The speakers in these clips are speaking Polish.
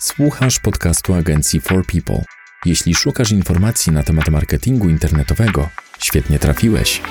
Słuchasz podcastu agencji For People. Jeśli szukasz informacji na temat marketingu internetowego, świetnie trafiłeś.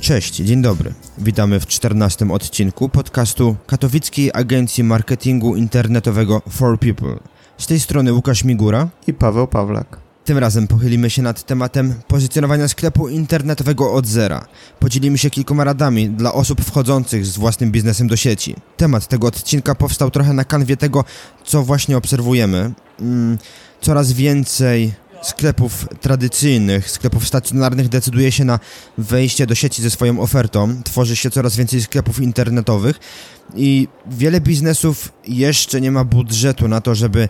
Cześć, dzień dobry. Witamy w 14 odcinku podcastu Katowickiej Agencji Marketingu Internetowego For People. Z tej strony Łukasz Migura i Paweł Pawlak. Tym razem pochylimy się nad tematem pozycjonowania sklepu internetowego od zera. Podzielimy się kilkoma radami dla osób wchodzących z własnym biznesem do sieci. Temat tego odcinka powstał trochę na kanwie tego, co właśnie obserwujemy. Mm, coraz więcej sklepów tradycyjnych, sklepów stacjonarnych decyduje się na wejście do sieci ze swoją ofertą. Tworzy się coraz więcej sklepów internetowych i wiele biznesów jeszcze nie ma budżetu na to, żeby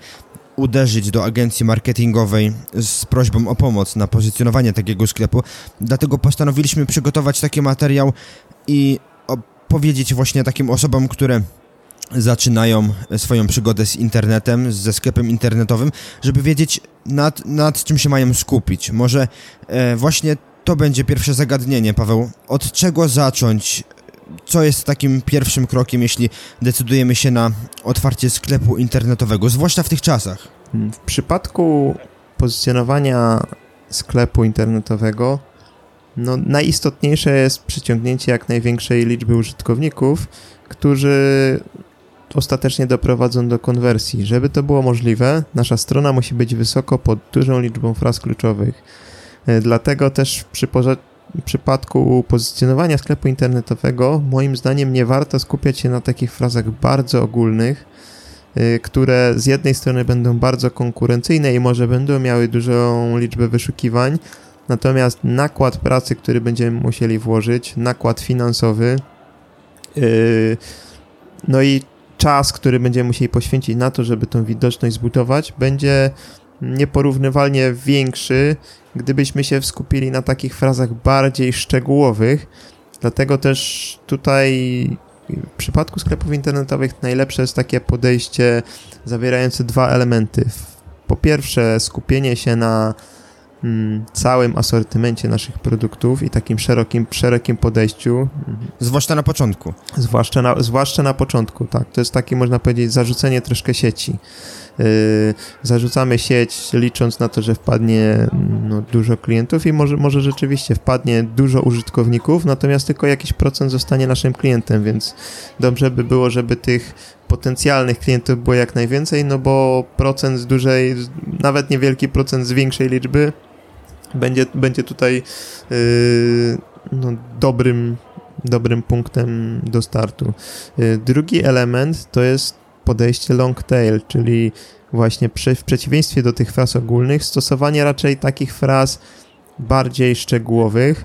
uderzyć do agencji marketingowej z prośbą o pomoc na pozycjonowanie takiego sklepu. Dlatego postanowiliśmy przygotować taki materiał i powiedzieć właśnie takim osobom, które zaczynają swoją przygodę z internetem, ze sklepem internetowym, żeby wiedzieć nad, nad czym się mają skupić. Może e, właśnie to będzie pierwsze zagadnienie, Paweł. Od czego zacząć? Co jest takim pierwszym krokiem, jeśli decydujemy się na otwarcie sklepu internetowego, zwłaszcza w tych czasach? W przypadku pozycjonowania sklepu internetowego, no, najistotniejsze jest przyciągnięcie jak największej liczby użytkowników, którzy ostatecznie doprowadzą do konwersji. Żeby to było możliwe, nasza strona musi być wysoko pod dużą liczbą fraz kluczowych. E, dlatego też w przypadku pozycjonowania sklepu internetowego, moim zdaniem nie warto skupiać się na takich frazach bardzo ogólnych, e, które z jednej strony będą bardzo konkurencyjne i może będą miały dużą liczbę wyszukiwań, natomiast nakład pracy, który będziemy musieli włożyć, nakład finansowy, e, no i czas, który będziemy musieli poświęcić na to, żeby tą widoczność zbudować, będzie nieporównywalnie większy, gdybyśmy się skupili na takich frazach bardziej szczegółowych. Dlatego też tutaj w przypadku sklepów internetowych najlepsze jest takie podejście zawierające dwa elementy. Po pierwsze, skupienie się na całym asortymencie naszych produktów i takim szerokim, szerokim podejściu. Zwłaszcza na początku. Zwłaszcza na, zwłaszcza na początku, tak. To jest takie, można powiedzieć, zarzucenie troszkę sieci. Yy, zarzucamy sieć, licząc na to, że wpadnie mm, no, dużo klientów i może, może rzeczywiście wpadnie dużo użytkowników, natomiast tylko jakiś procent zostanie naszym klientem, więc dobrze by było, żeby tych potencjalnych klientów było jak najwięcej, no bo procent z dużej, nawet niewielki procent z większej liczby będzie, będzie tutaj yy, no, dobrym, dobrym punktem do startu. Yy, drugi element to jest podejście long tail, czyli właśnie w przeciwieństwie do tych fraz ogólnych, stosowanie raczej takich fraz bardziej szczegółowych,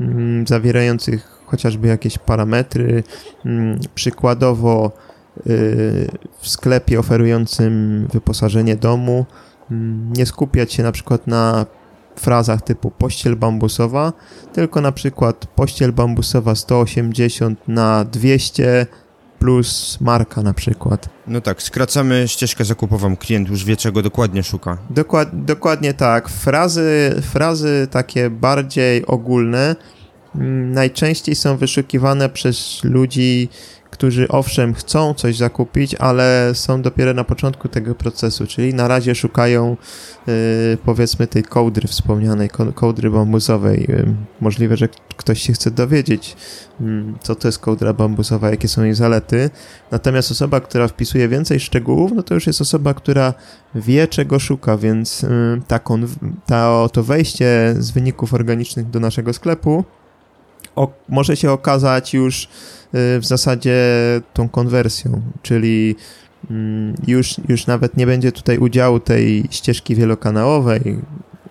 yy, zawierających chociażby jakieś parametry, mm, przykładowo y, w sklepie oferującym wyposażenie domu, mm, nie skupiać się na przykład na frazach typu pościel bambusowa, tylko na przykład pościel bambusowa 180 na 200 plus marka na przykład. No tak, skracamy ścieżkę zakupową, klient już wie czego dokładnie szuka. Dokład, dokładnie tak. Frazy, frazy takie bardziej ogólne mm, najczęściej są wyszukiwane przez ludzi którzy owszem chcą coś zakupić, ale są dopiero na początku tego procesu, czyli na razie szukają yy, powiedzmy tej kołdry wspomnianej, kołdry bambusowej. Yy, możliwe, że ktoś się chce dowiedzieć, yy, co to jest kołdra bambusowa, jakie są jej zalety. Natomiast osoba, która wpisuje więcej szczegółów, no to już jest osoba, która wie, czego szuka, więc y, ta, ta, to wejście z wyników organicznych do naszego sklepu może się okazać już w zasadzie tą konwersją, czyli mm, już, już nawet nie będzie tutaj udziału tej ścieżki wielokanałowej,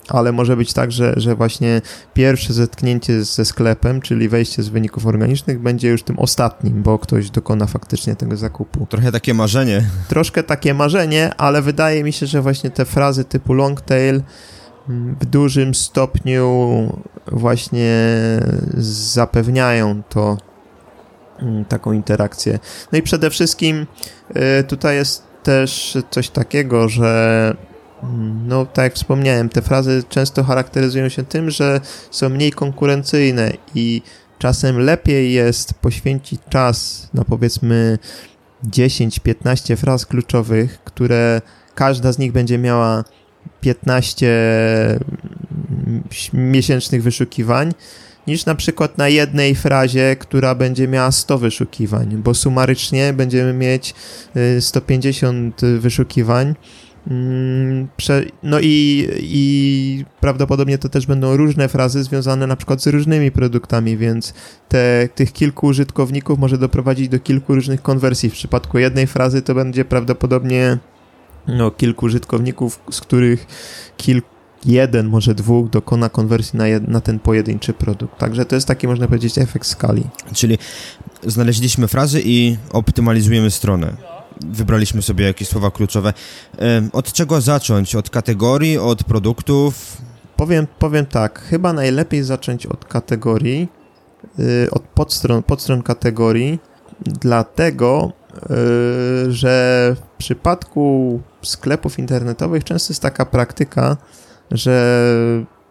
ale może być tak, że, że właśnie pierwsze zetknięcie ze sklepem, czyli wejście z wyników organicznych, będzie już tym ostatnim, bo ktoś dokona faktycznie tego zakupu. Trochę takie marzenie. Troszkę takie marzenie, ale wydaje mi się, że właśnie te frazy typu long tail mm, w dużym stopniu właśnie zapewniają to, taką interakcję. No i przede wszystkim y, tutaj jest też coś takiego, że mm, no tak jak wspomniałem, te frazy często charakteryzują się tym, że są mniej konkurencyjne i czasem lepiej jest poświęcić czas na powiedzmy 10-15 fraz kluczowych, które każda z nich będzie miała 15 miesięcznych wyszukiwań, niż na przykład na jednej frazie, która będzie miała 100 wyszukiwań, bo sumarycznie będziemy mieć 150 y, wyszukiwań. Mm, no i, i prawdopodobnie to też będą różne frazy związane na przykład z różnymi produktami, więc te, tych kilku użytkowników może doprowadzić do kilku różnych konwersji. W przypadku jednej frazy to będzie prawdopodobnie no, kilku użytkowników, z których kilku jeden, może dwóch dokona konwersji na, jed, na ten pojedynczy produkt. Także to jest taki, można powiedzieć, efekt skali. Czyli znaleźliśmy frazy i optymalizujemy stronę. Wybraliśmy sobie jakieś słowa kluczowe. Od czego zacząć? Od kategorii, od produktów? Powiem, powiem tak, chyba najlepiej zacząć od kategorii, y, od podstron, podstron kategorii, dlatego, y, że w przypadku sklepów internetowych często jest taka praktyka, że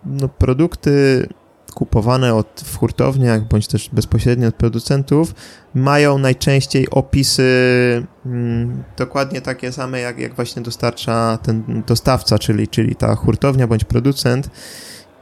no, produkty kupowane od, w hurtowniach bądź też bezpośrednio od producentów mają najczęściej opisy mm, dokładnie takie same, jak, jak właśnie dostarcza ten dostawca, czyli, czyli ta hurtownia bądź producent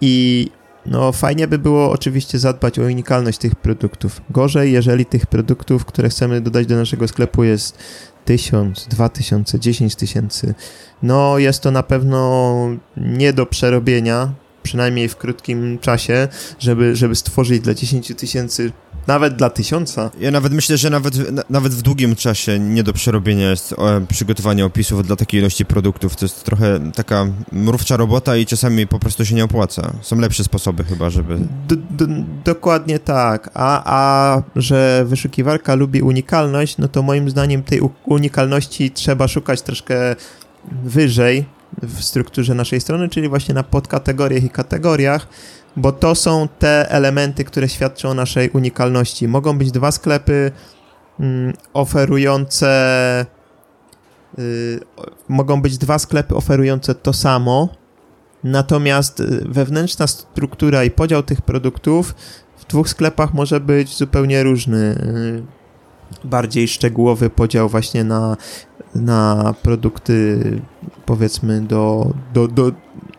i no fajnie by było oczywiście zadbać o unikalność tych produktów. Gorzej, jeżeli tych produktów, które chcemy dodać do naszego sklepu jest tysiąc, dwa tysiące, dziesięć tysięcy. No jest to na pewno nie do przerobienia, przynajmniej w krótkim czasie, żeby, żeby stworzyć dla 10 tysięcy, nawet dla tysiąca. Ja nawet myślę, że nawet, nawet w długim czasie nie do przerobienia jest przygotowanie opisów dla takiej ilości produktów. To jest trochę taka mrówcza robota i czasami po prostu się nie opłaca. Są lepsze sposoby chyba, żeby... D dokładnie tak. A, a że wyszukiwarka lubi unikalność, no to moim zdaniem tej unikalności trzeba szukać troszkę wyżej, w strukturze naszej strony, czyli właśnie na podkategoriach i kategoriach, bo to są te elementy, które świadczą o naszej unikalności. Mogą być dwa sklepy mm, oferujące y, mogą być dwa sklepy oferujące to samo, natomiast y, wewnętrzna struktura i podział tych produktów w dwóch sklepach może być zupełnie różny. Y, bardziej szczegółowy podział właśnie na na produkty powiedzmy do, do, do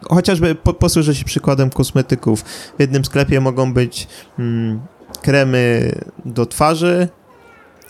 chociażby po, posłużę się przykładem kosmetyków. W jednym sklepie mogą być mm, kremy do twarzy,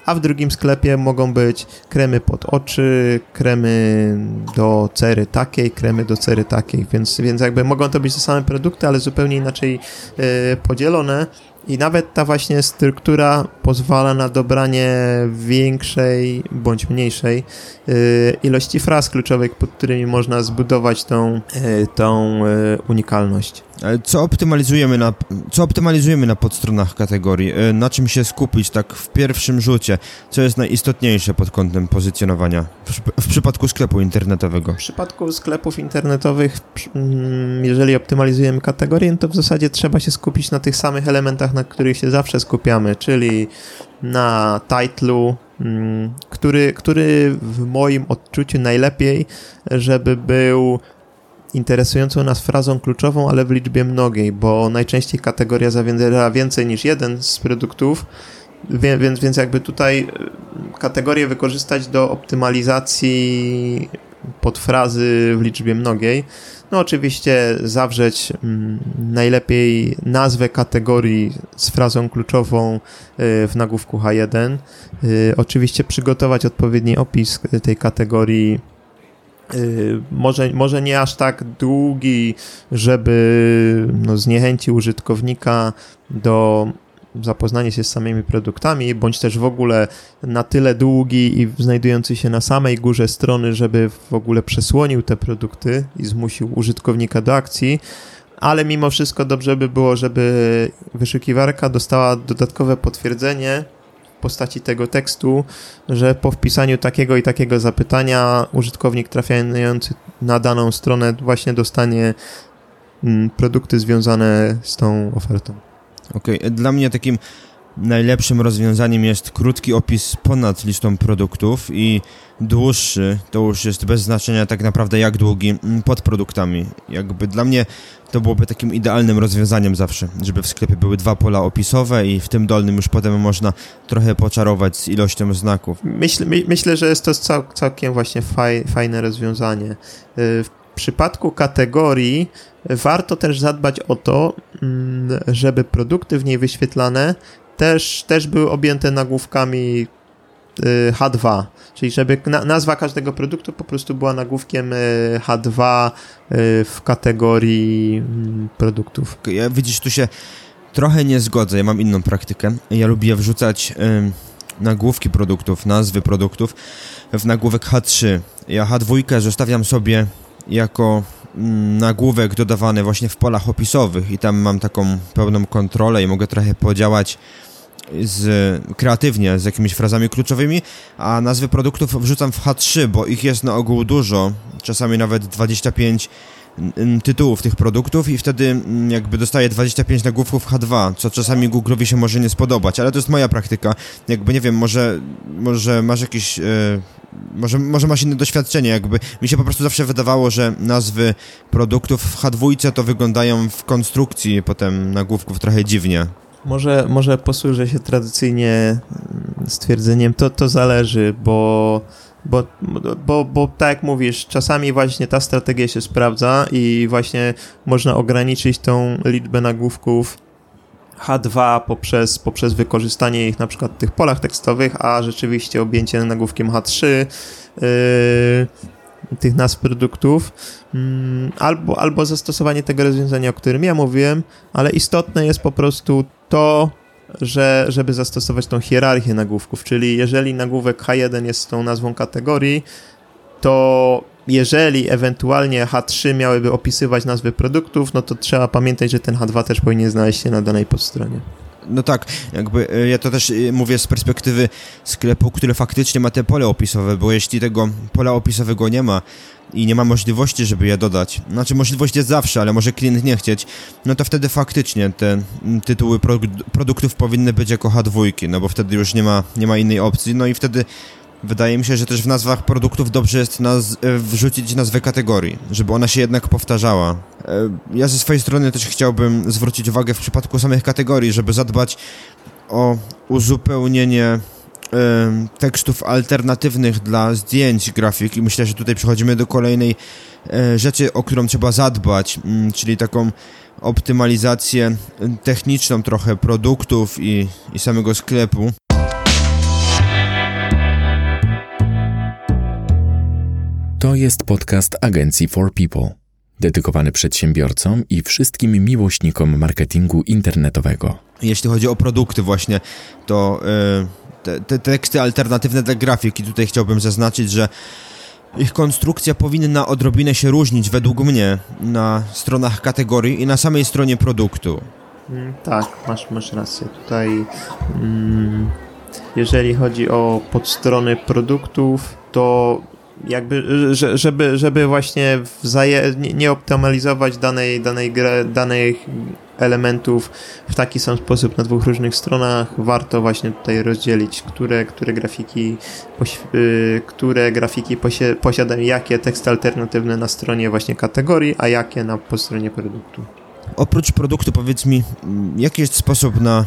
a w drugim sklepie mogą być kremy pod oczy, kremy do cery takiej, kremy do cery takiej, więc, więc jakby mogą to być te same produkty, ale zupełnie inaczej yy, podzielone i nawet ta właśnie struktura pozwala na dobranie większej bądź mniejszej y, ilości fraz kluczowych, pod którymi można zbudować tą, y, tą y, unikalność. Co optymalizujemy na, co optymalizujemy na podstronach kategorii? Na czym się skupić tak w pierwszym rzucie? Co jest najistotniejsze pod kątem pozycjonowania w, w przypadku sklepu internetowego? W przypadku sklepów internetowych, mm, jeżeli optymalizujemy kategorię, to w zasadzie trzeba się skupić na tych samych elementach, na których się zawsze skupiamy, czyli na titlu, mm, który, który w moim odczuciu najlepiej, żeby był interesującą nas frazą kluczową, ale w liczbie mnogiej, bo najczęściej kategoria zawiera więcej niż jeden z produktów, więc, więc jakby tutaj e, kategorię wykorzystać do optymalizacji podfrazy w liczbie mnogiej. No oczywiście zawrzeć mm, najlepiej nazwę kategorii z frazą kluczową y, w nagłówku H1. Y, oczywiście przygotować odpowiedni opis tej kategorii może, może nie aż tak długi, żeby no, zniechęcił użytkownika do zapoznanie się z samymi produktami, bądź też w ogóle na tyle długi i znajdujący się na samej górze strony, żeby w ogóle przesłonił te produkty i zmusił użytkownika do akcji, ale mimo wszystko dobrze by było, żeby wyszukiwarka dostała dodatkowe potwierdzenie postaci tego tekstu, że po wpisaniu takiego i takiego zapytania użytkownik trafiający na daną stronę właśnie dostanie mm, produkty związane z tą ofertą. Okej, okay. dla mnie takim najlepszym rozwiązaniem jest krótki opis ponad listą produktów i dłuższy, to już jest bez znaczenia tak naprawdę jak długi, mm, pod produktami. Jakby dla mnie to byłoby takim idealnym rozwiązaniem zawsze, żeby w sklepie były dwa pola opisowe i w tym dolnym już potem można trochę poczarować z ilością znaków. Myślę, my, myślę że jest to cał, całkiem właśnie faj, fajne rozwiązanie. Y, w przypadku kategorii warto też zadbać o to, mm, żeby produkty w niej wyświetlane też, też były objęte nagłówkami y, H2, czyli żeby nazwa każdego produktu po prostu była nagłówkiem y, H2 w kategorii mm, produktów. Ja widzisz, tu się trochę nie zgodzę, ja mam inną praktykę. Ja lubię wrzucać nagłówki produktów, nazwy produktów w nagłówek H3. Ja H2 zostawiam sobie jako nagłówek dodawany właśnie w polach opisowych i tam mam taką pełną kontrolę i mogę trochę podziałać z, kreatywnie z jakimiś frazami kluczowymi, a nazwy produktów wrzucam w H3, bo ich jest na ogół dużo, czasami nawet 25 tytułów tych produktów i wtedy jakby dostaję 25 nagłówków H2, co czasami Google'owi się może nie spodobać, ale to jest moja praktyka. Jakby nie wiem, może, może masz jakieś... Yy, może, może masz inne doświadczenie, jakby mi się po prostu zawsze wydawało, że nazwy produktów w H2 to wyglądają w konstrukcji potem nagłówków trochę dziwnie. Może, może posłużę się tradycyjnie stwierdzeniem, to, to zależy, bo bo, bo, bo tak jak mówisz, czasami właśnie ta strategia się sprawdza i właśnie można ograniczyć tą liczbę nagłówków H2 poprzez, poprzez wykorzystanie ich na przykład w tych polach tekstowych, a rzeczywiście objęcie nagłówkiem H3 yy, tych nazw produktów, yy, albo, albo zastosowanie tego rozwiązania, o którym ja mówiłem, ale istotne jest po prostu to, że, żeby zastosować tą hierarchię nagłówków, czyli jeżeli nagłówek H1 jest tą nazwą kategorii, to jeżeli ewentualnie H3 miałyby opisywać nazwy produktów, no to trzeba pamiętać, że ten H2 też powinien znaleźć się na danej podstronie. No tak, jakby e, ja to też e, mówię z perspektywy sklepu, który faktycznie ma te pole opisowe, bo jeśli tego pola opisowego nie ma, i nie ma możliwości, żeby je dodać, znaczy możliwość jest zawsze, ale może klient nie chcieć, no to wtedy faktycznie te tytuły produktów powinny być jako H2, no bo wtedy już nie ma, nie ma innej opcji, no i wtedy wydaje mi się, że też w nazwach produktów dobrze jest naz e, wrzucić nazwę kategorii, żeby ona się jednak powtarzała. E, ja ze swojej strony też chciałbym zwrócić uwagę w przypadku samych kategorii, żeby zadbać o uzupełnienie tekstów alternatywnych dla zdjęć grafik i myślę, że tutaj przechodzimy do kolejnej e, rzeczy, o którą trzeba zadbać, mm, czyli taką optymalizację techniczną trochę produktów i, i samego sklepu. To jest podcast agencji For People, dedykowany przedsiębiorcom i wszystkim miłośnikom marketingu internetowego. Jeśli chodzi o produkty właśnie, to... Yy te, te teksty alternatywne dla grafiki. Tutaj chciałbym zaznaczyć, że ich konstrukcja powinna odrobinę się różnić według mnie na stronach kategorii i na samej stronie produktu. Mm, tak, masz, masz rację. Tutaj mm, jeżeli chodzi o podstrony produktów, to jakby, żeby, żeby właśnie wzaje, nie optymalizować danej, danej, gry, danych elementów w taki sam sposób na dwóch różnych stronach, warto właśnie tutaj rozdzielić, które, które grafiki, y, które grafiki posiadają jakie teksty alternatywne na stronie właśnie kategorii, a jakie na po stronie produktu. Oprócz produktu powiedz mi, jaki jest sposób na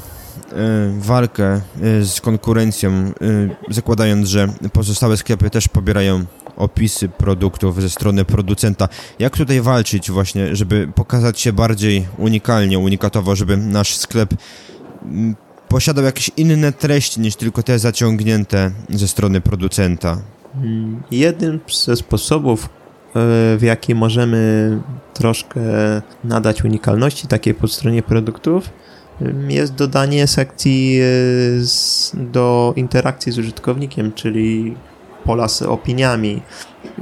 walkę y, z konkurencją, zakładając, że pozostałe sklepy też pobierają opisy produktów ze strony producenta. Jak tutaj walczyć właśnie, żeby pokazać się bardziej unikalnie, unikatowo, żeby nasz sklep mm, posiadał jakieś inne treści niż tylko te zaciągnięte ze strony producenta? Jednym ze sposobów, e, w jaki możemy troszkę nadać unikalności takiej po stronie produktów, jest dodanie sekcji e, do interakcji z użytkownikiem, czyli pola z opiniami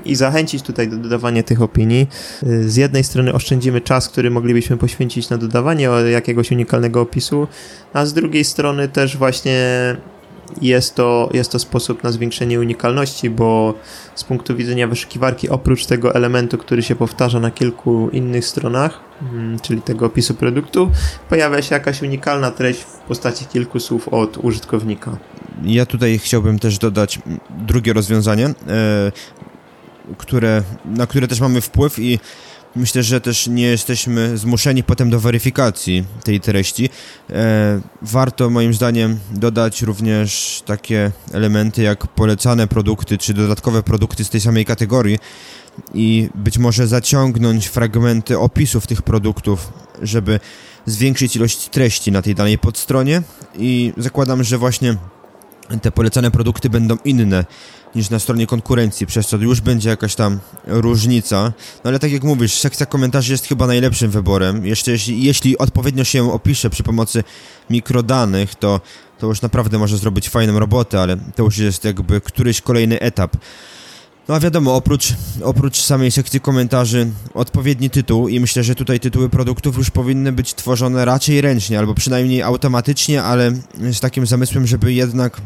i zachęcić tutaj do dodawania tych opinii. Z jednej strony oszczędzimy czas, który moglibyśmy poświęcić na dodawanie jakiegoś unikalnego opisu, a z drugiej strony też właśnie jest to, jest to sposób na zwiększenie unikalności, bo z punktu widzenia wyszukiwarki, oprócz tego elementu, który się powtarza na kilku innych stronach, mm, czyli tego opisu produktu, pojawia się jakaś unikalna treść w postaci kilku słów od użytkownika. Ja tutaj chciałbym też dodać drugie rozwiązanie, e, które, na które też mamy wpływ i myślę, że też nie jesteśmy zmuszeni potem do weryfikacji tej treści. E, warto moim zdaniem dodać również takie elementy jak polecane produkty czy dodatkowe produkty z tej samej kategorii i być może zaciągnąć fragmenty opisów tych produktów, żeby zwiększyć ilość treści na tej danej podstronie i zakładam, że właśnie te polecane produkty będą inne niż na stronie konkurencji, przez co już będzie jakaś tam różnica. No ale tak jak mówisz, sekcja komentarzy jest chyba najlepszym wyborem. Jeszcze jeśli, jeśli odpowiednio się opisze przy pomocy mikrodanych, to, to już naprawdę może zrobić fajną robotę, ale to już jest jakby któryś kolejny etap. No a wiadomo, oprócz, oprócz samej sekcji komentarzy, odpowiedni tytuł i myślę, że tutaj tytuły produktów już powinny być tworzone raczej ręcznie, albo przynajmniej automatycznie, ale z takim zamysłem, żeby jednak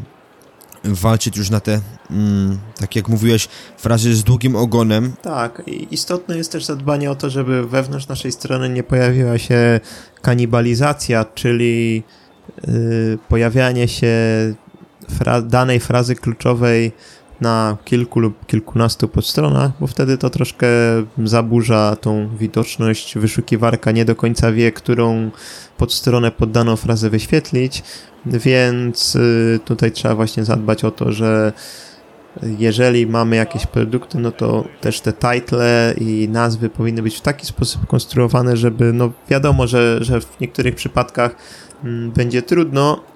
walczyć już na te, mm, tak jak mówiłeś, frazy z długim ogonem. Tak, istotne jest też zadbanie o to, żeby wewnątrz naszej strony nie pojawiła się kanibalizacja, czyli yy, pojawianie się fra danej frazy kluczowej na kilku lub kilkunastu podstronach, bo wtedy to troszkę zaburza tą widoczność. Wyszukiwarka nie do końca wie, którą podstronę pod daną frazę wyświetlić, więc y, tutaj trzeba właśnie zadbać o to, że jeżeli mamy jakieś produkty, no to też te title i nazwy powinny być w taki sposób konstruowane, żeby no wiadomo, że, że w niektórych przypadkach mm, będzie trudno,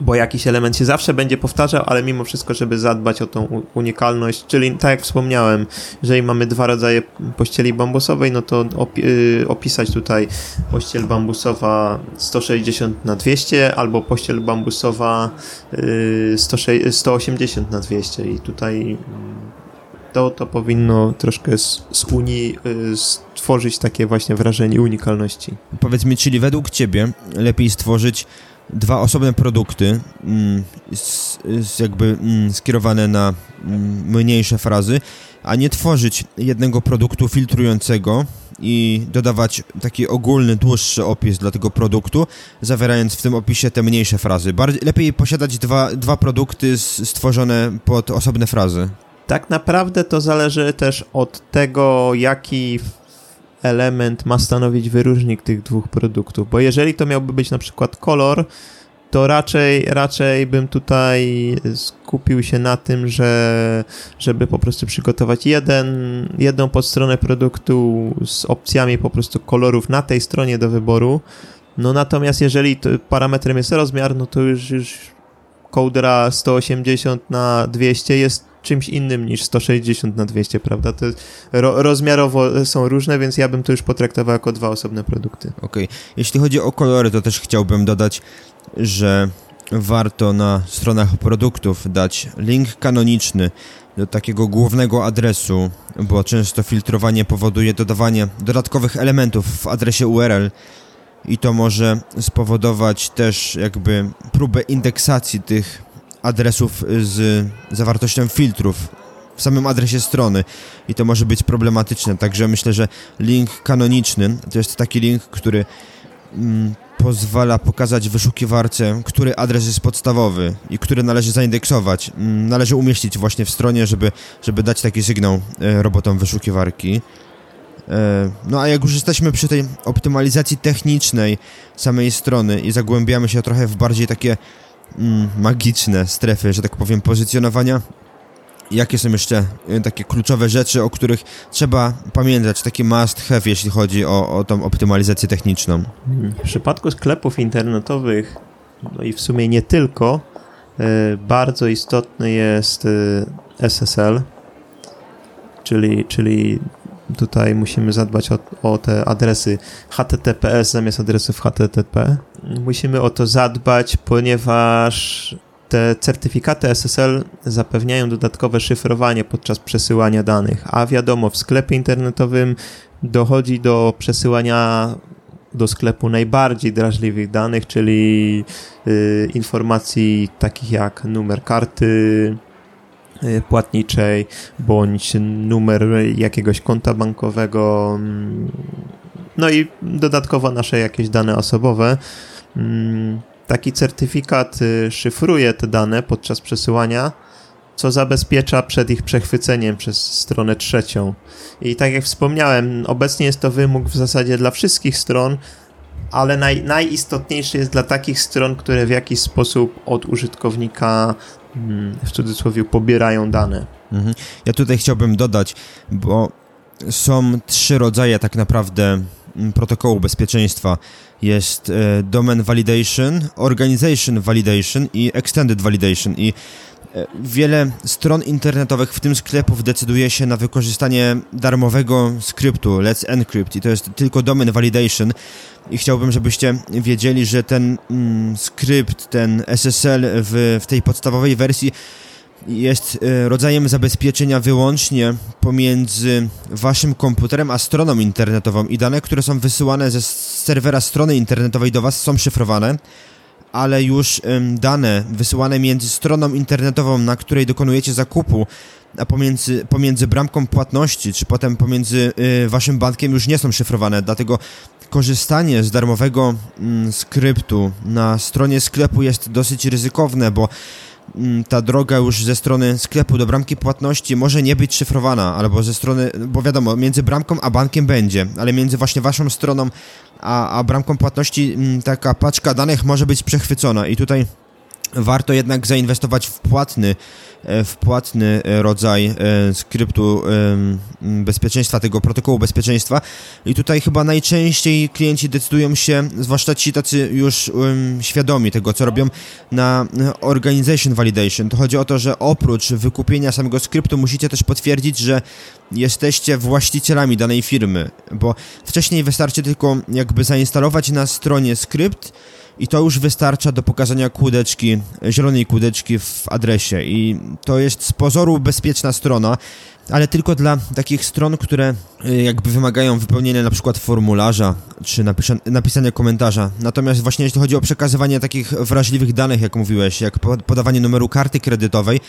bo jakiś element się zawsze będzie powtarzał, ale mimo wszystko, żeby zadbać o tą unikalność, czyli tak jak wspomniałem, jeżeli mamy dwa rodzaje pościeli bambusowej, no to opi y, opisać tutaj pościel bambusowa 160 na 200 albo pościel bambusowa 180 y, na 200 i tutaj mm, to, to powinno troszkę z, z Unii y, stworzyć takie właśnie wrażenie unikalności. Powiedz mi, czyli według Ciebie lepiej stworzyć dwa osobne produkty, mm, jakby mm, skierowane na mm, mniejsze frazy, a nie tworzyć jednego produktu filtrującego i dodawać taki ogólny, dłuższy opis dla tego produktu, zawierając w tym opisie te mniejsze frazy. Bardziej, lepiej posiadać dwa, dwa produkty stworzone pod osobne frazy. Tak naprawdę to zależy też od tego, jaki element ma stanowić wyróżnik tych dwóch produktów, bo jeżeli to miałby być na przykład kolor, to raczej, raczej bym tutaj skupił się na tym, że żeby po prostu przygotować jeden, jedną podstronę produktu z opcjami po prostu kolorów na tej stronie do wyboru. No natomiast jeżeli parametrem jest rozmiar, no to już, już Codera 180 na 200 jest czymś innym niż 160 na 200, prawda? To ro, rozmiarowo są różne, więc ja bym to już potraktował jako dwa osobne produkty. Okej. Okay. Jeśli chodzi o kolory, to też chciałbym dodać, że warto na stronach produktów dać link kanoniczny do takiego głównego adresu, bo często filtrowanie powoduje dodawanie dodatkowych elementów w adresie URL i to może spowodować też jakby próbę indeksacji tych adresów z zawartością filtrów w samym adresie strony i to może być problematyczne, także myślę, że link kanoniczny to jest taki link, który mm, pozwala pokazać wyszukiwarce, który adres jest podstawowy i który należy zaindeksować. Mm, należy umieścić właśnie w stronie, żeby, żeby dać taki sygnał e, robotom wyszukiwarki. E, no a jak już jesteśmy przy tej optymalizacji technicznej samej strony i zagłębiamy się trochę w bardziej takie magiczne strefy, że tak powiem, pozycjonowania. Jakie są jeszcze y, takie kluczowe rzeczy, o których trzeba pamiętać, taki must have, jeśli chodzi o, o tą optymalizację techniczną? W przypadku sklepów internetowych, no i w sumie nie tylko, y, bardzo istotny jest y, SSL, czyli, czyli tutaj musimy zadbać o, o te adresy HTTPS zamiast adresów HTTP. Musimy o to zadbać, ponieważ te certyfikaty SSL zapewniają dodatkowe szyfrowanie podczas przesyłania danych, a wiadomo, w sklepie internetowym dochodzi do przesyłania do sklepu najbardziej drażliwych danych, czyli y, informacji takich jak numer karty płatniczej, bądź numer jakiegoś konta bankowego, mm, no i dodatkowo nasze jakieś dane osobowe. Mm, taki certyfikat y, szyfruje te dane podczas przesyłania, co zabezpiecza przed ich przechwyceniem przez stronę trzecią. I tak jak wspomniałem, obecnie jest to wymóg w zasadzie dla wszystkich stron, ale naj, najistotniejszy jest dla takich stron, które w jakiś sposób od użytkownika w cudzysłowie pobierają dane. Mhm. Ja tutaj chciałbym dodać, bo są trzy rodzaje tak naprawdę mm, protokołu bezpieczeństwa. Jest e, Domain Validation, Organization Validation i Extended Validation. I wiele stron internetowych, w tym sklepów, decyduje się na wykorzystanie darmowego skryptu Let's Encrypt i to jest tylko domain validation. I chciałbym, żebyście wiedzieli, że ten mm, skrypt, ten SSL w, w tej podstawowej wersji jest e, rodzajem zabezpieczenia wyłącznie pomiędzy waszym komputerem a stroną internetową. I dane, które są wysyłane ze serwera strony internetowej do was są szyfrowane ale już dane wysyłane między stroną internetową, na której dokonujecie zakupu, a pomiędzy, pomiędzy bramką płatności, czy potem pomiędzy y, waszym bankiem już nie są szyfrowane, dlatego korzystanie z darmowego mm, skryptu na stronie sklepu jest dosyć ryzykowne, bo ta droga już ze strony sklepu do bramki płatności może nie być szyfrowana, albo ze strony, bo wiadomo, między bramką a bankiem będzie, ale między właśnie waszą stroną a, a bramką płatności mm, taka paczka danych może być przechwycona. I tutaj warto jednak zainwestować w płatny, e, w płatny e, rodzaj e, skryptu bezpieczeństwa, tego protokołu bezpieczeństwa. I tutaj chyba najczęściej klienci decydują się, zwłaszcza ci tacy już świadomi tego, co robią, na organization validation. To chodzi o to, że oprócz wykupienia samego skryptu musicie też potwierdzić, że jesteście właścicielami danej firmy, bo wcześniej wystarczy tylko jakby zainstalować na stronie skrypt, i to już wystarcza do pokazania kłódeczki, zielonej kłódeczki w adresie i to jest z pozoru bezpieczna strona, ale tylko dla takich stron, które y, jakby wymagają wypełnienia na przykład formularza czy napisania komentarza. Natomiast właśnie jeśli chodzi o przekazywanie takich wrażliwych danych, jak mówiłeś, jak podawanie numeru karty kredytowej,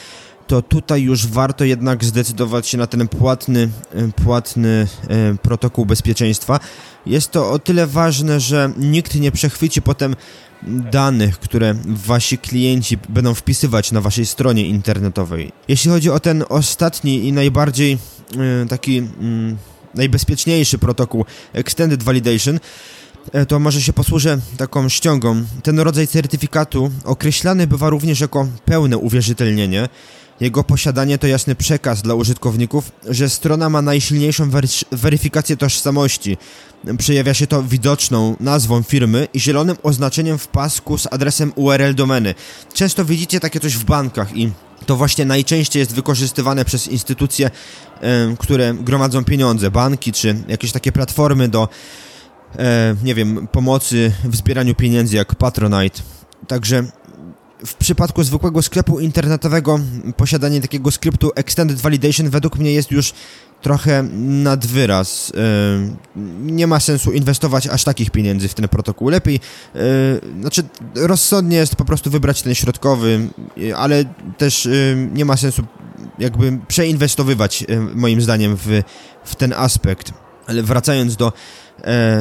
to tutaj już warto jednak zdecydować się na ten płatny, y, płatny y, protokół bezpieczeństwa. Jest to o tyle ważne, że nikt nie przechwyci potem danych, które wasi klienci będą wpisywać na waszej stronie internetowej. Jeśli chodzi o ten ostatni i najbardziej y, taki najbezpieczniejszy protokół Extended Validation, to może się posłużę taką ściągą. Ten rodzaj certyfikatu określany bywa również jako pełne uwierzytelnienie, jego posiadanie to jasny przekaz dla użytkowników, że strona ma najsilniejszą weryfikację tożsamości. Przejawia się to widoczną nazwą firmy i zielonym oznaczeniem w pasku z adresem URL domeny. Często widzicie takie coś w bankach i to właśnie najczęściej jest wykorzystywane przez instytucje, które gromadzą pieniądze, banki czy jakieś takie platformy do, e, nie wiem, pomocy w zbieraniu pieniędzy jak Patronite. Także w przypadku zwykłego sklepu internetowego posiadanie takiego skryptu Extended Validation według mnie jest już trochę nad wyraz. Yy, nie ma sensu inwestować aż takich pieniędzy w ten protokół. Lepiej, yy, znaczy rozsądnie jest po prostu wybrać ten środkowy, yy, ale też nie ma sensu jakby przeinwestowywać moim zdaniem w, w ten aspekt. Ale wracając do,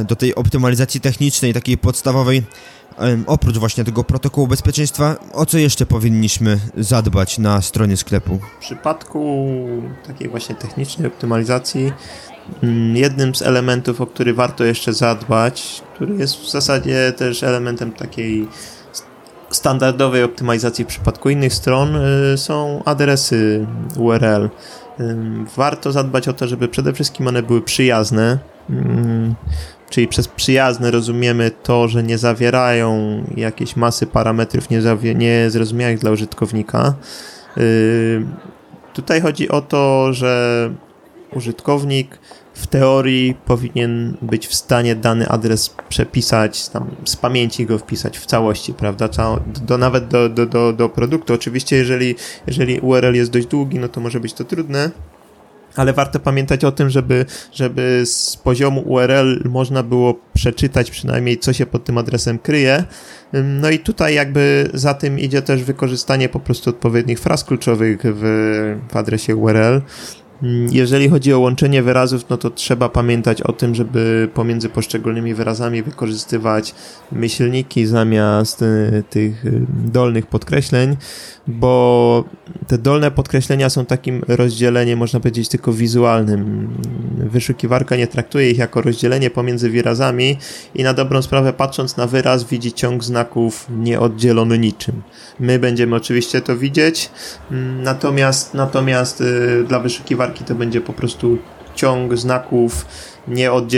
do tej optymalizacji technicznej, takiej podstawowej, oprócz właśnie tego protokołu bezpieczeństwa, o co jeszcze powinniśmy zadbać na stronie sklepu? W przypadku takiej właśnie technicznej optymalizacji mm, jednym z elementów, o który warto jeszcze zadbać, który jest w zasadzie też elementem takiej standardowej optymalizacji w przypadku innych stron, y, są adresy URL. Warto zadbać o to, żeby przede wszystkim one były przyjazne. Czyli przez przyjazne rozumiemy to, że nie zawierają jakiejś masy parametrów niezrozumiałych dla użytkownika. Yy, tutaj chodzi o to, że użytkownik w teorii powinien być w stanie dany adres przepisać, tam z pamięci go wpisać w całości, prawda? Do, do, nawet do, do, do, do produktu. Oczywiście, jeżeli, jeżeli URL jest dość długi, no to może być to trudne, ale warto pamiętać o tym, żeby, żeby z poziomu URL można było przeczytać przynajmniej, co się pod tym adresem kryje. No i tutaj jakby za tym idzie też wykorzystanie po prostu odpowiednich fraz kluczowych w, w adresie URL. Mm, jeżeli chodzi o łączenie wyrazów, no to trzeba pamiętać o tym, żeby pomiędzy poszczególnymi wyrazami wykorzystywać myślniki zamiast y, tych y, dolnych podkreśleń, bo te dolne podkreślenia są takim rozdzieleniem, można powiedzieć, tylko wizualnym. Wyszukiwarka nie traktuje ich jako rozdzielenie pomiędzy wyrazami i na dobrą sprawę patrząc na wyraz widzi ciąg znaków nieoddzielony niczym. My będziemy oczywiście to widzieć, mm, natomiast, natomiast y, dla wyszukiwarki to będzie po prostu ciąg znaków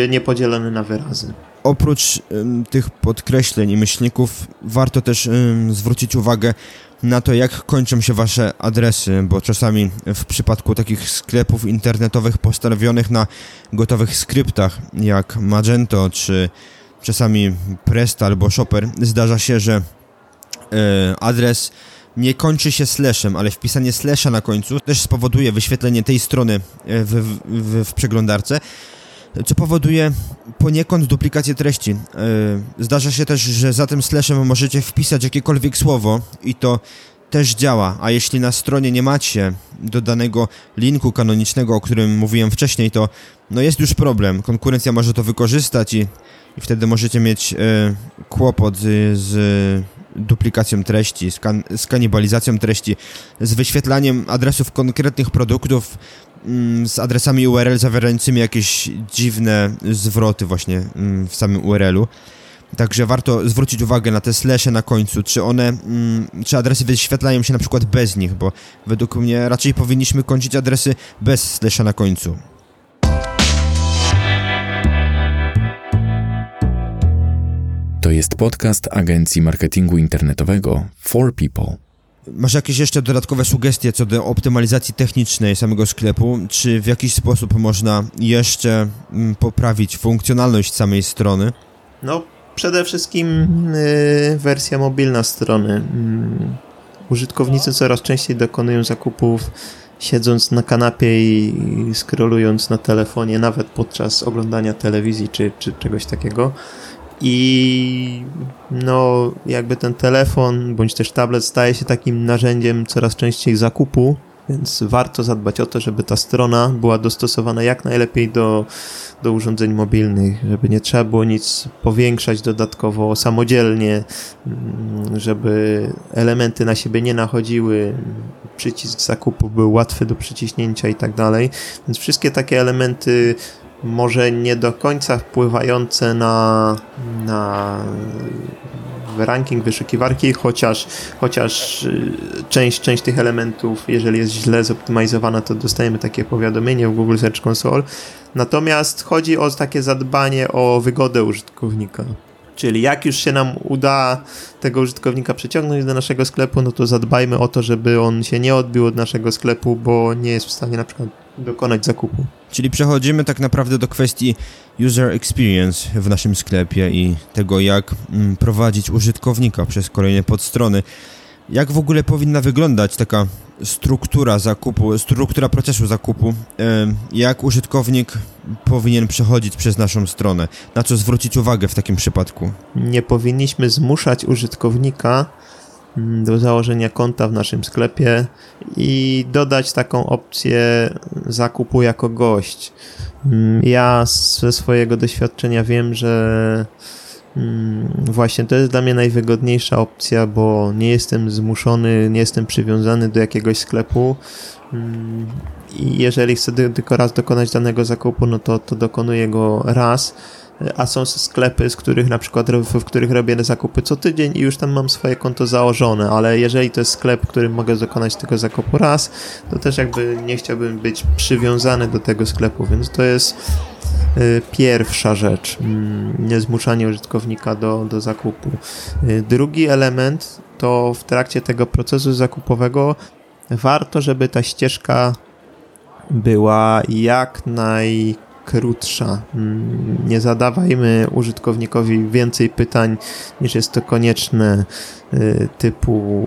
niepodzielony na wyrazy. Oprócz ym, tych podkreśleń i myślników warto też ym, zwrócić uwagę na to, jak kończą się wasze adresy, bo czasami w przypadku takich sklepów internetowych postawionych na gotowych skryptach, jak Magento, czy czasami Presta albo Shopper, zdarza się, że e, adres nie kończy się slashem, ale wpisanie slasha na końcu też spowoduje wyświetlenie tej strony e, w, w, w przeglądarce, co powoduje poniekąd duplikację treści. E, zdarza się też, że za tym slashem możecie wpisać jakiekolwiek słowo i to też działa, a jeśli na stronie nie macie dodanego linku kanonicznego, o którym mówiłem wcześniej, to no jest już problem. Konkurencja może to wykorzystać i, i wtedy możecie mieć e, kłopot z, z duplikacją treści, z, kan z kanibalizacją treści, z wyświetlaniem adresów konkretnych produktów mm, z adresami URL zawierającymi jakieś dziwne zwroty właśnie mm, w samym URL-u. Także warto zwrócić uwagę na te slashe na końcu, czy one, mm, czy adresy wyświetlają się na przykład bez nich, bo według mnie raczej powinniśmy kończyć adresy bez slasha na końcu. To jest podcast agencji marketingu internetowego For People. Masz jakieś jeszcze dodatkowe sugestie co do optymalizacji technicznej samego sklepu? Czy w jakiś sposób można jeszcze mm, poprawić funkcjonalność samej strony? No, przede wszystkim y, wersja mobilna strony. Y, użytkownicy coraz częściej dokonują zakupów siedząc na kanapie i scrollując na telefonie, nawet podczas oglądania telewizji czy, czy czegoś takiego. I no, jakby ten telefon bądź też tablet staje się takim narzędziem coraz częściej zakupu, więc warto zadbać o to, żeby ta strona była dostosowana jak najlepiej do, do urządzeń mobilnych, żeby nie trzeba było nic powiększać dodatkowo samodzielnie, mm, żeby elementy na siebie nie nachodziły, przycisk zakupu był łatwy do przyciśnięcia i tak dalej. Więc wszystkie takie elementy może nie do końca wpływające na, na ranking wyszukiwarki, chociaż, chociaż y, część, część tych elementów, jeżeli jest źle zoptymalizowana, to dostajemy takie powiadomienie w Google Search Console. Natomiast chodzi o takie zadbanie o wygodę użytkownika. Czyli jak już się nam uda tego użytkownika przyciągnąć do naszego sklepu, no to zadbajmy o to, żeby on się nie odbił od naszego sklepu, bo nie jest w stanie na przykład dokonać zakupu. Czyli przechodzimy tak naprawdę do kwestii user experience w naszym sklepie i tego, jak mm, prowadzić użytkownika przez kolejne podstrony. Jak w ogóle powinna wyglądać taka struktura zakupu, struktura procesu zakupu? Jak użytkownik powinien przechodzić przez naszą stronę? Na co zwrócić uwagę w takim przypadku? Nie powinniśmy zmuszać użytkownika do założenia konta w naszym sklepie i dodać taką opcję zakupu jako gość. Mm, ja ze swojego doświadczenia wiem, że mm, właśnie to jest dla mnie najwygodniejsza opcja, bo nie jestem zmuszony, nie jestem przywiązany do jakiegoś sklepu. Mm, I jeżeli chcę tylko raz dokonać danego zakupu, no to, to dokonuję go raz a są sklepy, z których na przykład w których robię zakupy co tydzień i już tam mam swoje konto założone, ale jeżeli to jest sklep, w którym mogę dokonać tego zakupu raz, to też jakby nie chciałbym być przywiązany do tego sklepu, więc to jest y, pierwsza rzecz, mm, niezmuszanie użytkownika do, do zakupu. Y, drugi element to w trakcie tego procesu zakupowego warto, żeby ta ścieżka była jak naj krótsza. Mm, nie zadawajmy użytkownikowi więcej pytań niż jest to konieczne, y, typu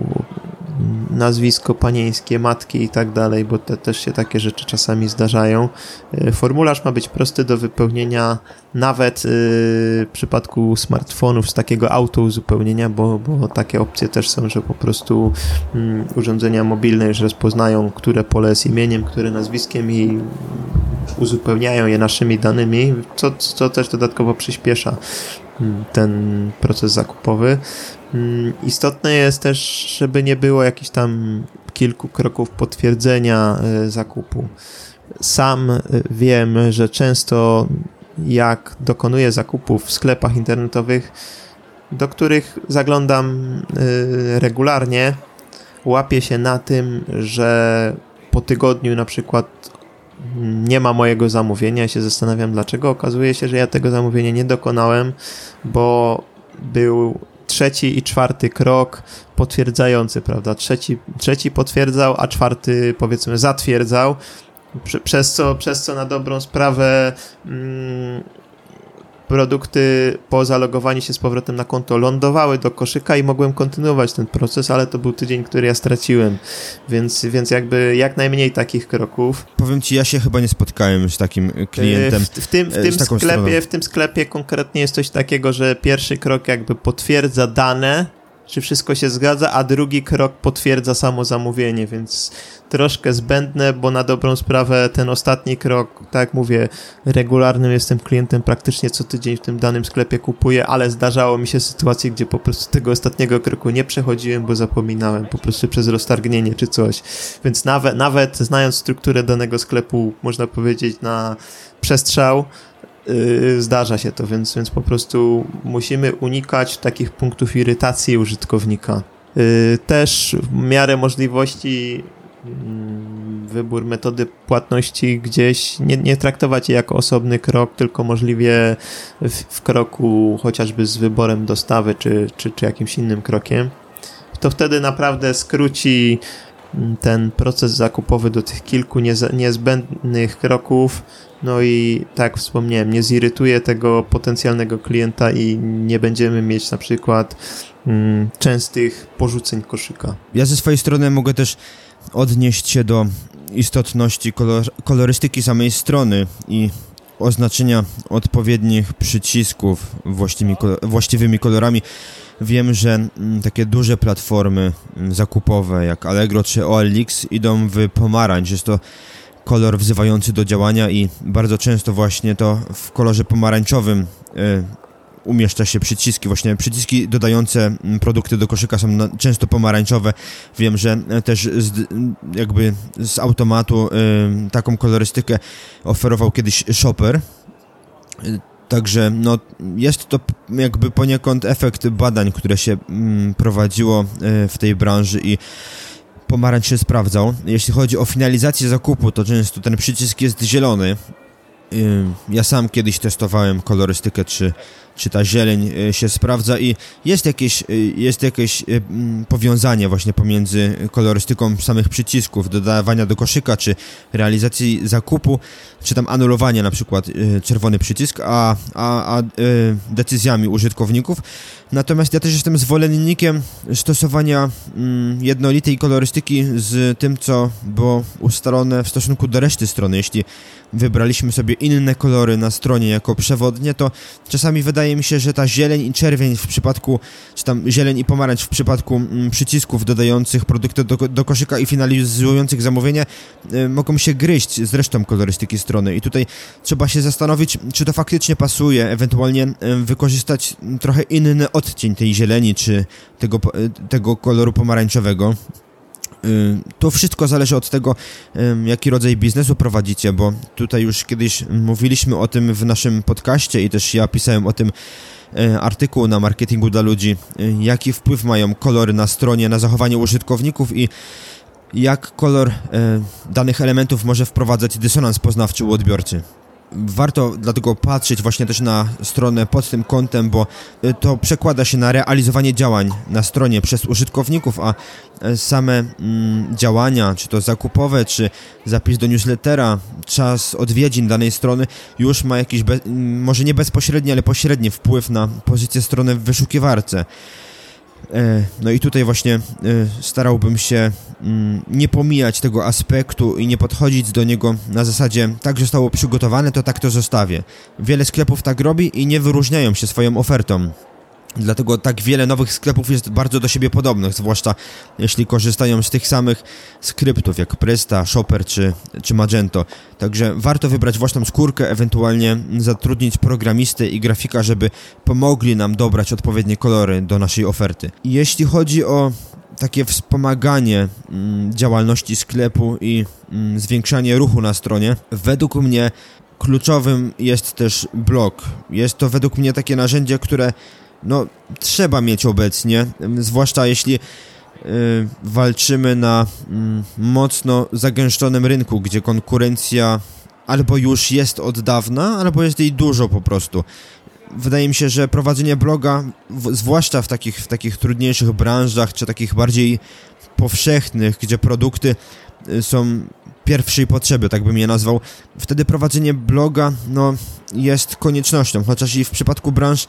nazwisko panieńskie, matki i tak dalej, bo te, też się takie rzeczy czasami zdarzają. E, formularz ma być prosty do wypełnienia, nawet e, w przypadku smartfonów z takiego auto-uzupełnienia, bo, bo takie opcje też są, że po prostu mm, urządzenia mobilne już rozpoznają, które pole jest imieniem, które nazwiskiem i uzupełniają je naszymi danymi, co, co też dodatkowo przyspiesza mm, ten proces zakupowy. Mm, istotne jest też, żeby nie było jakichś tam kilku kroków potwierdzenia e, zakupu. Sam e, wiem, że często jak dokonuję zakupów w sklepach internetowych, do których zaglądam e, regularnie, łapię się na tym, że po tygodniu na przykład nie ma mojego zamówienia. Się zastanawiam dlaczego. Okazuje się, że ja tego zamówienia nie dokonałem, bo był trzeci i czwarty krok potwierdzający, prawda? Trzeci, trzeci potwierdzał, a czwarty powiedzmy zatwierdzał. Przez co, przez co na dobrą sprawę mm, produkty po zalogowaniu się z powrotem na konto lądowały do koszyka i mogłem kontynuować ten proces, ale to był tydzień, który ja straciłem, więc, więc jakby jak najmniej takich kroków. Powiem ci, ja się chyba nie spotkałem z takim klientem. W, w tym, w tym sklepie, w tym sklepie konkretnie jest coś takiego, że pierwszy krok jakby potwierdza dane, czy wszystko się zgadza, a drugi krok potwierdza samo zamówienie, więc troszkę zbędne, bo na dobrą sprawę ten ostatni krok, tak mówię, regularnym jestem klientem, praktycznie co tydzień w tym danym sklepie kupuję, ale zdarzało mi się sytuacje, gdzie po prostu tego ostatniego kroku nie przechodziłem, bo zapominałem po prostu przez roztargnienie czy coś. Więc nawet, nawet znając strukturę danego sklepu, można powiedzieć na przestrzał, Yy, zdarza się to, więc, więc po prostu musimy unikać takich punktów irytacji użytkownika. Yy, też w miarę możliwości mm, wybór metody płatności gdzieś nie, nie traktować je jako osobny krok, tylko możliwie w, w kroku chociażby z wyborem dostawy czy, czy, czy jakimś innym krokiem. To wtedy naprawdę skróci ten proces zakupowy do tych kilku niezbędnych kroków, no i tak wspomniałem, nie zirytuje tego potencjalnego klienta i nie będziemy mieć na przykład mm, częstych porzuceń koszyka. Ja ze swojej strony mogę też odnieść się do istotności kolor kolorystyki samej strony i oznaczenia odpowiednich przycisków właściwymi kolorami. Wiem, że mm, takie duże platformy mm, zakupowe jak Allegro czy OLX idą w pomarańcz. Jest to kolor wzywający do działania i bardzo często właśnie to w kolorze pomarańczowym y, umieszcza się przyciski, właśnie przyciski dodające mm, produkty do koszyka są często pomarańczowe. Wiem, że e, też z, jakby z automatu y, taką kolorystykę oferował kiedyś Shopper. Y, także no, jest to jakby poniekąd efekt badań, które się mm, prowadziło w tej branży i pomarańcz się sprawdzał. Jeśli chodzi o finalizację zakupu, to często ten przycisk jest zielony. Ja sam kiedyś testowałem kolorystykę, czy czy ta zieleń e, się sprawdza i jest jakieś, e, jest jakieś e, powiązanie właśnie pomiędzy kolorystyką samych przycisków, dodawania do koszyka, czy realizacji zakupu, czy tam anulowania na przykład czerwony przycisk, a, a, a decyzjami użytkowników. Natomiast ja też jestem zwolennikiem stosowania jednolitej kolorystyki z tym, co było ustalone w stosunku do reszty strony. Jeśli wybraliśmy sobie inne kolory na stronie jako przewodnie, to czasami wydaje wydaje mi się, że ta zieleń i czerwień w przypadku, czy tam zieleń i pomarańcz w przypadku mm, przycisków dodających produkty do, do koszyka i finalizujących zamówienie y, mogą się gryźć z resztą kolorystyki strony i tutaj trzeba się zastanowić, czy to faktycznie pasuje, ewentualnie y, wykorzystać trochę inny odcień tej zieleni, czy tego, tego koloru pomarańczowego. To wszystko zależy od tego, jaki rodzaj biznesu prowadzicie, bo tutaj już kiedyś mówiliśmy o tym w naszym podcaście i też ja pisałem o tym e, artykuł na marketingu dla ludzi, jaki wpływ mają kolory na stronie, na zachowanie użytkowników i jak kolor danych elementów może wprowadzać dysonans poznawczy u odbiorcy warto dlatego patrzeć właśnie też na stronę pod tym kątem, bo y, to przekłada się na realizowanie działań na stronie przez użytkowników, a e, same mm, działania, czy to zakupowe, czy zapis do newslettera, czas odwiedzin danej strony już ma jakiś, może nie bezpośredni, ale pośredni wpływ na pozycję strony w wyszukiwarce. E, no i tutaj właśnie e, starałbym się mm, nie pomijać tego aspektu i nie podchodzić do niego na zasadzie tak zostało przygotowane, to tak to zostawię. Wiele sklepów tak robi i nie wyróżniają się swoją ofertą. Dlatego tak wiele nowych sklepów jest bardzo do siebie podobnych, zwłaszcza jeśli korzystają z tych samych skryptów jak Presta, Shopper czy, czy Magento. Także warto wybrać własną skórkę, ewentualnie zatrudnić programistę i grafika, żeby pomogli nam dobrać odpowiednie kolory do naszej oferty. Jeśli chodzi o takie wspomaganie mm, działalności sklepu i mm, zwiększanie ruchu na stronie, według mnie kluczowym jest też blog. Jest to według mnie takie narzędzie, które no, trzeba mieć obecnie, zwłaszcza jeśli y, walczymy na y, mocno zagęszczonym rynku, gdzie konkurencja albo już jest od dawna, albo jest jej dużo po prostu. Wydaje mi się, że prowadzenie bloga, w, zwłaszcza w takich, w takich trudniejszych branżach, czy takich bardziej powszechnych, gdzie produkty y, są pierwszej potrzeby, tak bym je nazwał, wtedy prowadzenie bloga no, jest koniecznością, chociaż i w przypadku branż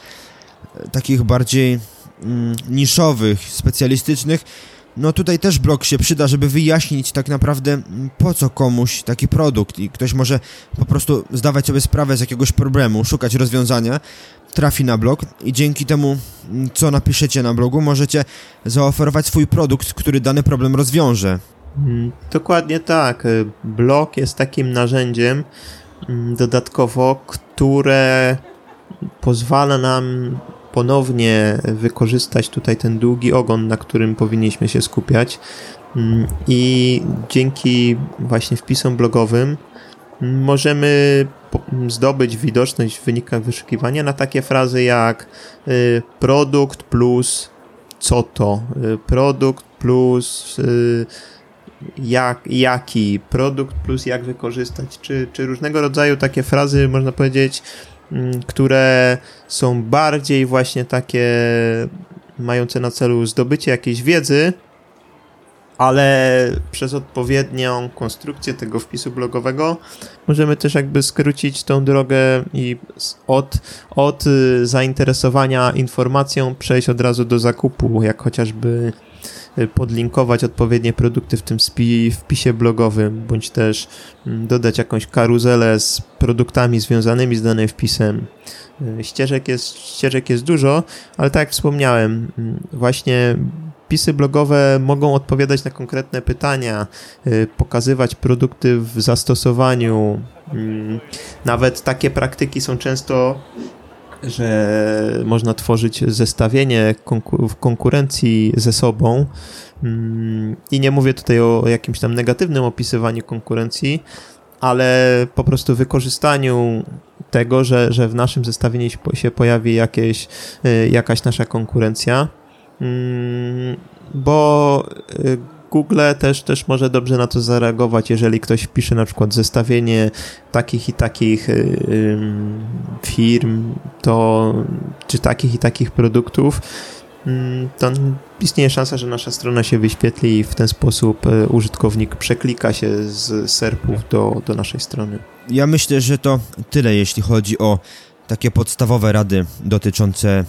takich bardziej mm, niszowych, specjalistycznych, no tutaj też blog się przyda, żeby wyjaśnić tak naprawdę mm, po co komuś taki produkt i ktoś może po prostu zdawać sobie sprawę z jakiegoś problemu, szukać rozwiązania, trafi na blog i dzięki temu, mm, co napiszecie na blogu, możecie zaoferować swój produkt, który dany problem rozwiąże. Dokładnie tak. Blog jest takim narzędziem dodatkowo, które pozwala nam ponownie wykorzystać tutaj ten długi ogon, na którym powinniśmy się skupiać. Mm, I dzięki właśnie wpisom blogowym możemy zdobyć widoczność w wynikach wyszukiwania na takie frazy jak y, produkt plus co to, y, produkt plus y, jak, jaki, produkt plus jak wykorzystać, czy, czy różnego rodzaju takie frazy, można powiedzieć, które są bardziej właśnie takie mające na celu zdobycie jakiejś wiedzy, ale przez odpowiednią konstrukcję tego wpisu blogowego możemy też jakby skrócić tą drogę i od, od zainteresowania informacją przejść od razu do zakupu, jak chociażby Y, podlinkować odpowiednie produkty w tym wpisie blogowym, bądź też mm, dodać jakąś karuzelę z produktami związanymi z danym wpisem. Y, ścieżek jest, ścieżek jest dużo, ale tak jak wspomniałem, mm, właśnie wpisy blogowe mogą odpowiadać na konkretne pytania, y, pokazywać produkty w zastosowaniu. Mm, nawet takie praktyki są często że można tworzyć zestawienie w konkurencji ze sobą. Mm, I nie mówię tutaj o jakimś tam negatywnym opisywaniu konkurencji, ale po prostu wykorzystaniu tego, że, że w naszym zestawieniu się pojawi jakieś, y, jakaś nasza konkurencja. Mm, bo y, Google też, też może dobrze na to zareagować, jeżeli ktoś wpisze na przykład zestawienie takich i takich y, firm, to czy takich i takich produktów, mm, to istnieje szansa, że nasza strona się wyświetli i w ten sposób y, użytkownik przeklika się z serpów do, do naszej strony. Ja myślę, że to tyle, jeśli chodzi o takie podstawowe rady dotyczące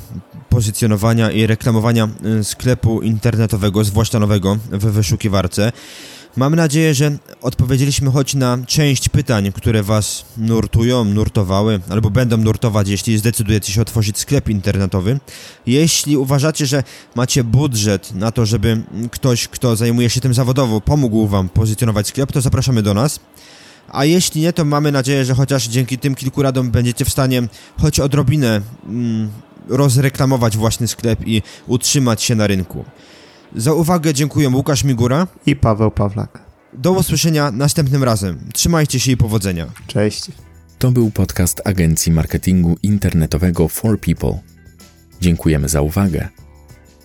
pozycjonowania i reklamowania y, sklepu internetowego, zwłaszcza nowego w wyszukiwarce. Mam nadzieję, że odpowiedzieliśmy choć na część pytań, które Was nurtują, nurtowały, albo będą nurtować, jeśli zdecydujecie się otworzyć sklep internetowy. Jeśli uważacie, że macie budżet na to, żeby ktoś, kto zajmuje się tym zawodowo, pomógł Wam pozycjonować sklep, to zapraszamy do nas. A jeśli nie, to mamy nadzieję, że chociaż dzięki tym kilku radom będziecie w stanie choć odrobinę mm, rozreklamować własny sklep i utrzymać się na rynku. Za uwagę dziękuję Łukasz Migura i Paweł Pawlak. Do usłyszenia następnym razem. Trzymajcie się i powodzenia. Cześć. To był podcast agencji marketingu internetowego For People. Dziękujemy za uwagę.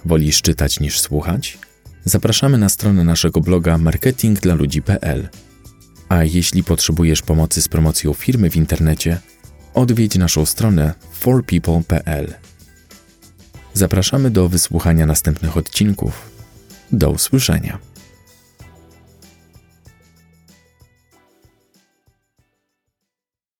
Wolisz czytać niż słuchać? Zapraszamy na stronę naszego bloga marketingdlaludzi.pl. A jeśli potrzebujesz pomocy z promocją firmy w internecie, odwiedź naszą stronę forpeople.pl. Zapraszamy do wysłuchania następnych odcinków. Do usłyszenia.